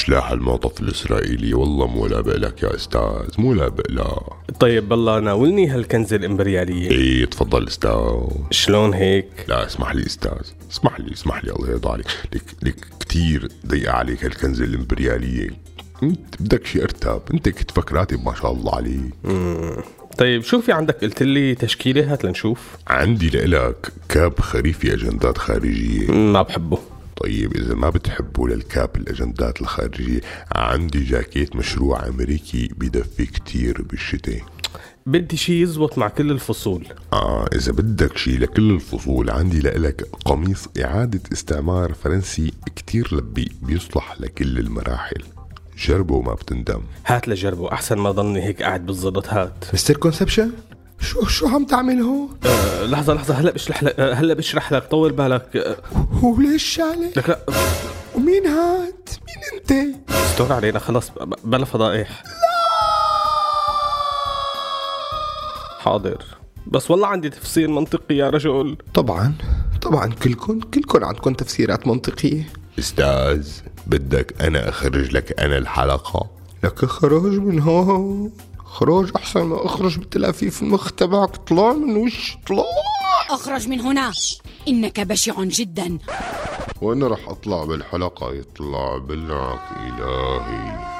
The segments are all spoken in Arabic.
سلاح الموظف الإسرائيلي. والله مو لابق لك يا أستاذ مو لابق لا. طيب بالله ناولني هالكنزة الإمبريالية إيه تفضل أستاذ. شلون هيك؟ لا اسمح لي أستاذ اسمح لي اسمح لي الله يرضى عليك. لك لك كثير ضيقة عليك هالكنزة الإمبريالية أنت بدك شي ارتب أنت كتفك راتب ما شاء الله عليك. طيب شو في عندك؟ قلت لي تشكيلة هات لنشوف. عندي لإلك كاب خريفي أجندات خارجية. ما بحبه. طيب إذا ما بتحبوا للكاب الأجندات الخارجية عندي جاكيت مشروع أمريكي بدفي كتير بالشتاء. بدي شي يزبط مع كل الفصول. آه إذا بدك شي لكل الفصول عندي لإلك قميص إعادة استعمار فرنسي كتير لبي بيصلح لكل المراحل. جربه وما بتندم. هات لجربه أحسن ما ضلني هيك قاعد بالضبط هات. Mister Conception؟ شو شو عم تعمل هون؟ أه لحظة لحظة هلا بشرح لك أه هلا بشرح لك طول بالك. أه وليش شالة؟ لك لا. ومين هاد؟ مين انت؟ استور علينا خلص ب- بلا فضائح. حاضر. بس والله عندي تفسير منطقي يا رجل. طبعا طبعا كلكم كلكم عندكم تفسيرات منطقية. أستاذ بدك أنا أخرج لك أنا الحلقة؟ لك خروج من هون. خروج أحسن ما أخرج بتلافيف المخ تبعك طلع من وش طلع أخرج من هنا. إنك بشع جدا. وأنا رح أطلع بالحلقة؟ يطلع بلعك إلهي.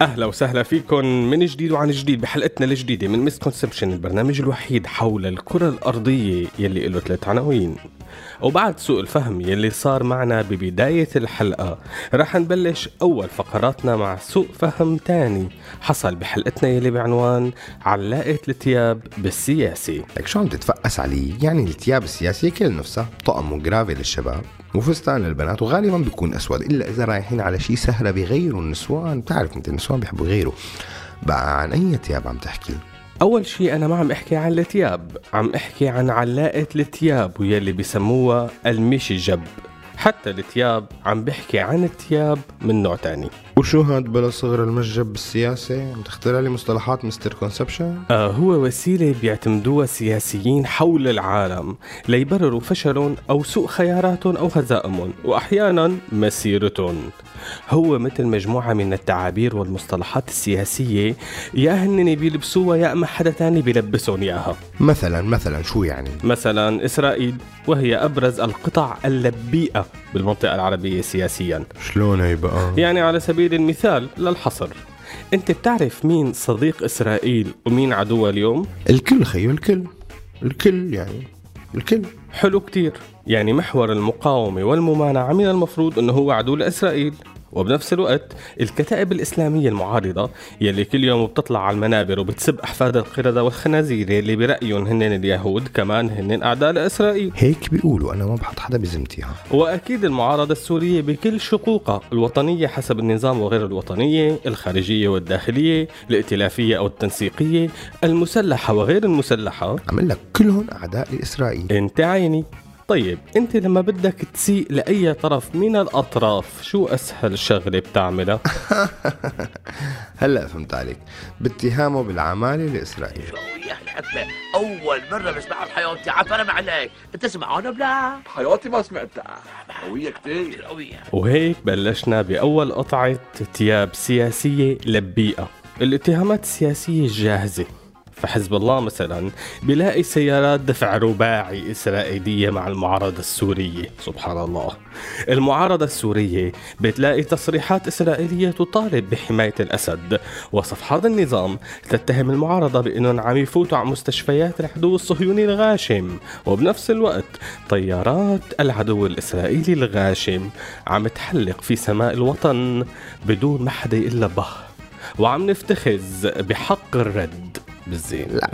أهلا وسهلا فيكم من جديد وعن جديد بحلقتنا الجديدة من Misconception البرنامج الوحيد حول الكرة الأرضية يلي له ثلاث عناوين. وبعد سوء الفهم يلي صار معنا ببداية الحلقة رح نبلش أول فقراتنا مع سوء فهم تاني حصل بحلقتنا يلي بعنوان علاقة الثياب بالسياسي لك شو عم تتفقس علي؟ يعني الثياب السياسية كل نفسها طقم وجرافي للشباب وفستان للبنات وغالبا بيكون أسود إلا إذا رايحين على شي سهرة بغيروا النسوان بتعرف انت النسوان بيحبوا يغيروا بقى عن أي ثياب عم تحكي؟ أول شيء أنا ما عم أحكي عن الثياب عم أحكي عن علاقة الثياب ويلي بسموها المشجب حتى الثياب عم بحكي عن الثياب من نوع تاني. وشو هاد بلا صغر المسجب بالسياسة؟ عم تخترع لي مصطلحات مستر كونسبشن؟ آه هو وسيلة بيعتمدوها السياسيين حول العالم ليبرروا فشلهم أو سوء خياراتهم أو هزائمهم وأحيانا مسيرتهم هو مثل مجموعة من التعابير والمصطلحات السياسية يا هن بيلبسوها يا أما حدا تاني بيلبسهم إياها مثلا مثلا شو يعني؟ مثلا إسرائيل وهي أبرز القطع اللبيئة بالمنطقة العربية سياسيا شلون هي بقى؟ يعني على سبيل المثال للحصر. أنت بتعرف مين صديق إسرائيل ومين عدوها اليوم؟ الكل خيو الكل. الكل يعني الكل. حلو كتير. يعني محور المقاومة والممانعة من المفروض إنه هو عدو لإسرائيل. وبنفس الوقت الكتائب الإسلامية المعارضة يلي كل يوم بتطلع على المنابر وبتسب أحفاد القردة والخنازير اللي برأيهم هن اليهود كمان هن أعداء لإسرائيل. هيك بيقولوا أنا ما بحط حدا بذمتها وأكيد المعارضة السورية بكل شقوقها الوطنية حسب النظام وغير الوطنية الخارجية والداخلية الائتلافية أو التنسيقية المسلحة وغير المسلحة. عم لك كلهم أعداء لإسرائيل. أنت عيني. طيب انت لما بدك تسيء لأي طرف من الأطراف شو أسهل شغلة بتعملها؟ هلا فهمت عليك. باتهامه بالعمالة لاسرائيل يا الحكمة أول مرة بسمعها بحياتي. عفرم عليك. أنت سمعانة بلا؟ حياتي ما سمعتها. قوية كتير. قوية. وهيك بلشنا بأول قطعة ثياب سياسية لبيئة. الاتهامات السياسية الجاهزه فحزب الله مثلا بيلاقي سيارات دفع رباعي إسرائيلية مع المعارضة السورية. سبحان الله. المعارضة السورية بتلاقي تصريحات إسرائيلية تطالب بحماية الأسد. وصفحات النظام تتهم المعارضة بأنهم عم يفوتوا على مستشفيات العدو الصهيوني الغاشم. وبنفس الوقت طيارات العدو الإسرائيلي الغاشم عم تحلق في سماء الوطن بدون ما حدا يقول به وعم نفتخز بحق الرد. بالزين. لا.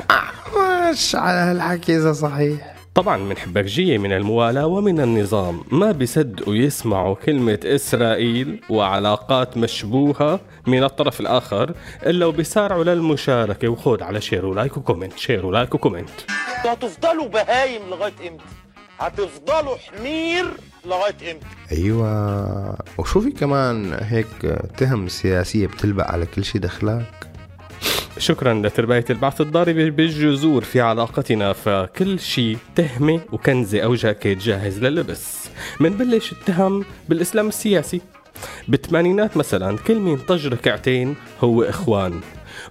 مش على هالحكي إذا صحيح. طبعا من حبكجية من الموالاة ومن النظام. ما بيصدقوا يسمعوا كلمة إسرائيل وعلاقات مشبوهة من الطرف الآخر إلا وبيسارعوا للمشاركة وخود على شير ولايك وكومنت شير ولايك وكومنت هتفضلوا بهايم لغاية إمتى؟ هتفضلوا حمير لغاية إمتى؟ أيوه. وشو في كمان هيك تهم سياسية بتلبق على كل شي دخلاك شكرا لترباية البعث الضاربة بالجذور في علاقتنا فكل شيء تهمة وكنزة أو جاكيت جاهز للبس. منبلش التهم بالإسلام السياسي. بالثمانينات مثلا كل مين طج ركعتين هو إخوان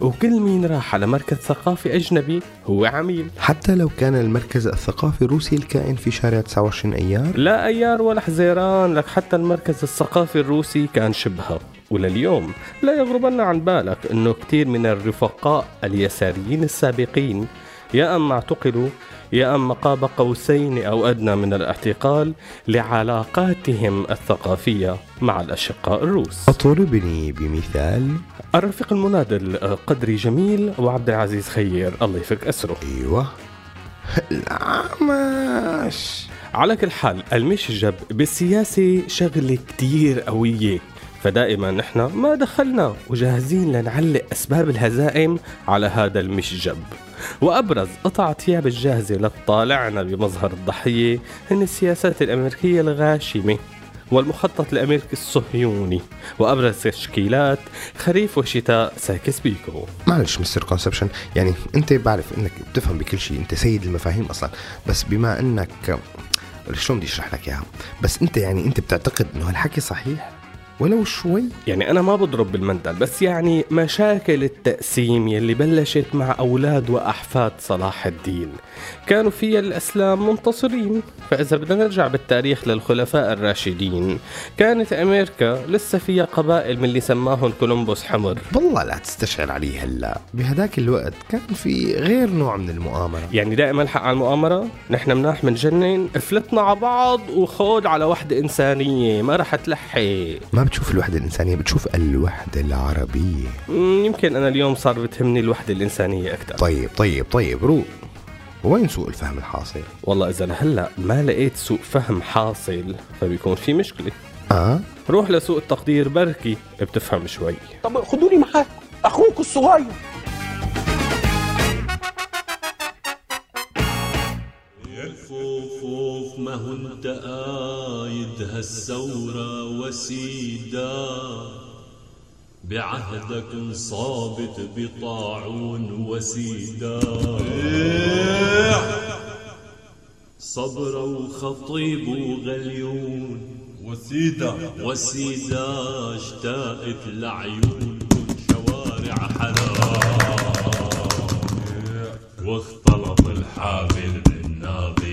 وكل مين راح على مركز ثقافي أجنبي هو عميل. حتى لو كان المركز الثقافي الروسي الكائن في شارع 29 أيار؟ لا أيار ولا حزيران لك حتى المركز الثقافي الروسي كان شبهه. ولليوم لا يغربن عن بالك أنه كثير من الرفقاء اليساريين السابقين يا أما اعتقلوا يا أما قاب قوسين أو أدنى من الاعتقال لعلاقاتهم الثقافية مع الأشقاء الروس. اضربني بمثال. الرفيق المنادل قدري جميل وعبد العزيز خير الله يفك أسره. أيوه. لا ماش على كل حال المشجب بالسياسة شغلة كتير قوية. فدائما نحن ما دخلنا وجاهزين لنعلق أسباب الهزائم على هذا المشجب. وأبرز قطع ثياب الجاهزة لتطالعنا بمظهر الضحية هن السياسات الأمريكية الغاشمة والمخطط الأمريكي الصهيوني وأبرز تشكيلات خريف وشتاء سايكس بيكو. معلش Mister Conception يعني أنت بعرف إنك بتفهم بكل شيء أنت سيد المفاهيم أصلا. بس بما إنك شلون بدي أشرح لك إياها؟ بس أنت يعني أنت بتعتقد إنه هالحكي صحيح؟ ولو شوي. يعني أنا ما بضرب بالمندل بس يعني مشاكل التقسيم يلي بلشت مع أولاد وأحفاد صلاح الدين. كانوا فيها الأسلام منتصرين. فإذا بدنا نرجع بالتاريخ للخلفاء الراشدين كانت أمريكا لسه فيها قبائل من اللي سماهم كولومبوس حمر. والله لا تستشعر علي هلا. بهداك الوقت كان في غير نوع من المؤامرة. يعني دائما الحق على المؤامرة؟ نحن مناح منجنن فلتنا على بعض وخود على وحدة إنسانية ما رح تلحق. ما بتشوف الوحدة الإنسانية بتشوف الوحدة العربية. يمكن أنا اليوم صار بتهمني الوحدة الإنسانية أكثر طيب طيب طيب روق وين سوء الفهم الحاصل؟ والله إذا لهلا ما لقيت سوء فهم حاصل فبيكون في مشكلة. آه. روح لسوء التقدير بركي بتفهم شوي. طب خدوني معاك أخوك الصغير. فوف ما هو انت قايد هالثورة وسيدا. بعهدك انصابت بطاعون وسيدا. صبرا وخطيب وغليون. وسيدا. وسيدا اشتاقت لعيون شوارع حلال واختلط الحابل بالنابل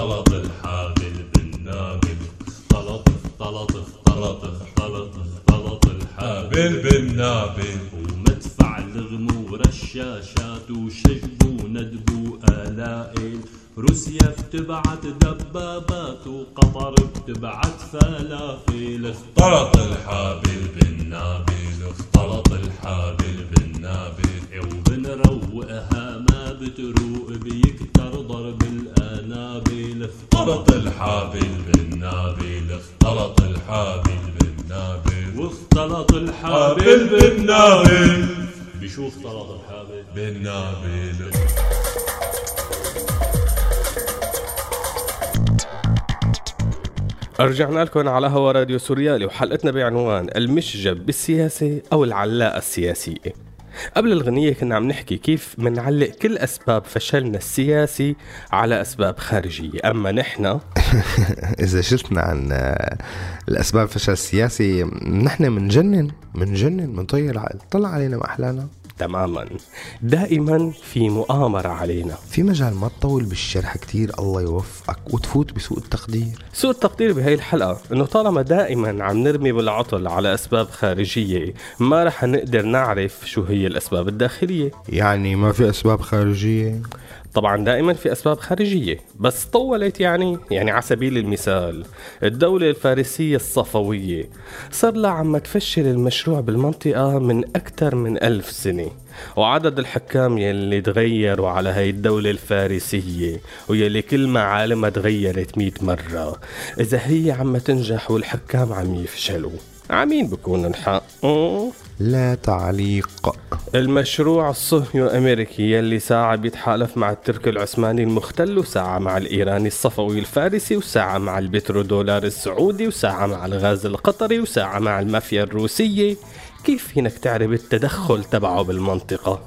اختلط الحابل بالنابل اختلط اختلط اختلط اختلط اختلط الحابل بالنابل ومدفع لغم ورشاشات وشجب وندب آلائل روسيا بتبعت دبابات وقطر بتبعت فلافل. اختلط الحابل بالنابل اختلط الحابل بالنابل وبنروقها بتروق بيكتر ضرب الانابل اختلط الحابل بالنابل اختلط الحابل بالنابل واختلط الحابل بالنابل بشو اختلط الحابل بالنابل رجعنا لكم على هوا راديو سوريالي وحلقتنا بعنوان المشجب بالسياسة أو العلاقة السياسية قبل الغنية كنا عم نحكي كيف منعلق كل أسباب فشلنا السياسي على أسباب خارجية. أما نحن إذا شفنا عن الأسباب الفشل السياسي نحن منجنن منجنن منطير العقل. طلع علينا ما احلانا تماما. دائما في مؤامرة علينا. في مجال ما تطول بالشرح كتير الله يوفقك وتفوت بسوء التقدير. سوء التقدير بهي الحلقة إنه طالما دائما عم نرمي بالعطل على أسباب خارجية ما رح نقدر نعرف شو هي الأسباب الداخلية. يعني ما في أسباب خارجية؟ طبعا دائما في أسباب خارجية بس طولت يعني يعني على سبيل المثال الدولة الفارسية الصفوية صار لها عم تفشل المشروع بالمنطقة من أكثر من ألف سنة وعدد الحكام يلي تغيروا على هاي الدولة الفارسية ويلي كل ما عالمها تغيرت مئة مرة. إذا هي عم تنجح والحكام عم يفشلوا. عمين بكون الحق. لا تعليق المشروع الصهيو أمريكي يلي ساعة بيتحالف مع الترك العثماني المختل وساعة مع الإيراني الصفوي الفارسي وساعة مع البترودولار السعودي وساعة مع الغاز القطري وساعة مع المافيا الروسية كيف فينك تعرف التدخل تبعه بالمنطقة؟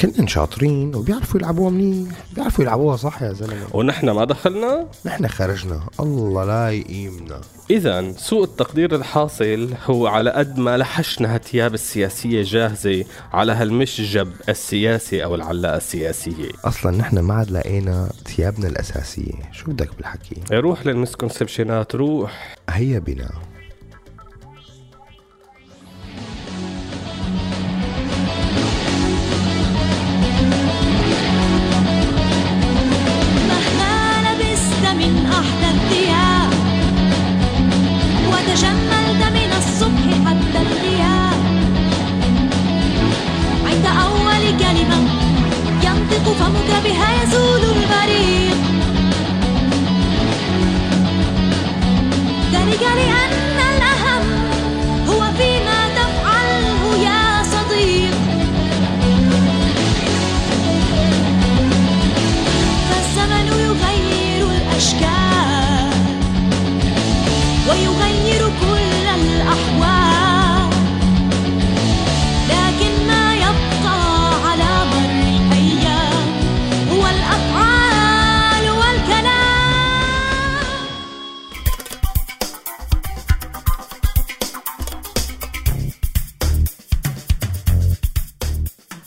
كلن شاطرين وبيعرفوا يلعبوها منيح. بيعرفوا يلعبوها صح يا زلمة. ونحن ما دخلنا؟ نحن خرجنا. الله لا يقيمنا إذا سوء التقدير الحاصل هو على قد ما لحشنا هالثياب السياسية جاهزة على هالمشجب السياسي أو العلاقة السياسية. أصلا نحن ما عاد لقينا ثيابنا الأساسية. شو بدك بالحكي؟ روح للمسكونسبشنات روح. هيا بنا.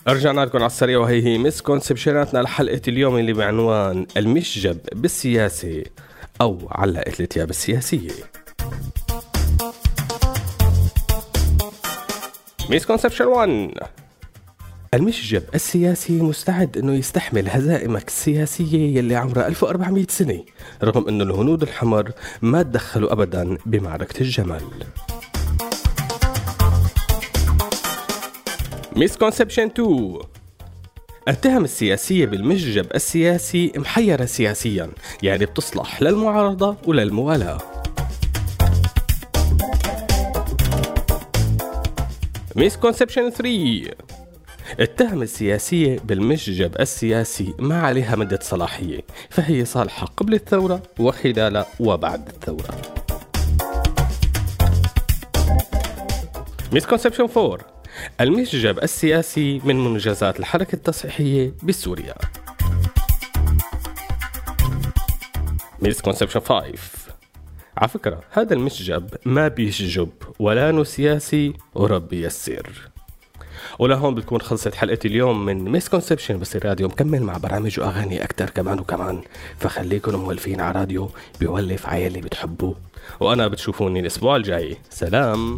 رجعنا لكم على السريع وهي هي مسكونسبشناتنا لحلقة اليوم اللي بعنوان المشجب بالسياسة أو علقة الثياب السياسية مسكونسبشن 1 المشجب السياسي مستعد إنه يستحمل هزائمك السياسية يلي عمرها 1400 سنة رغم إنه الهنود الحمر ما تدخلوا ابدا بمعركة الجمل Misconception 2 التهم السياسية بالمشجب السياسي محيرة سياسيا يعني بتصلح للمعارضة وللموالاة Misconception 3 التهم السياسية بالمشجب السياسي ما عليها مدة صلاحية فهي صالحة قبل الثورة وخلال وبعد الثورة. Misconception 4 المشجب السياسي من منجزات الحركة التصحيحية بسوريا. Misconception 5 على فكرة هذا المشجب ما بيشجب ولا انه سياسي وربي يسر ولهون بتكون خلصت حلقة اليوم من Misconception بصير راديو مكمل مع برامج وأغاني أكتر كمان وكمان. فخليكم مولفين على راديو بيولف عيالي بتحبوه. وأنا بتشوفوني الأسبوع الجاي. سلام.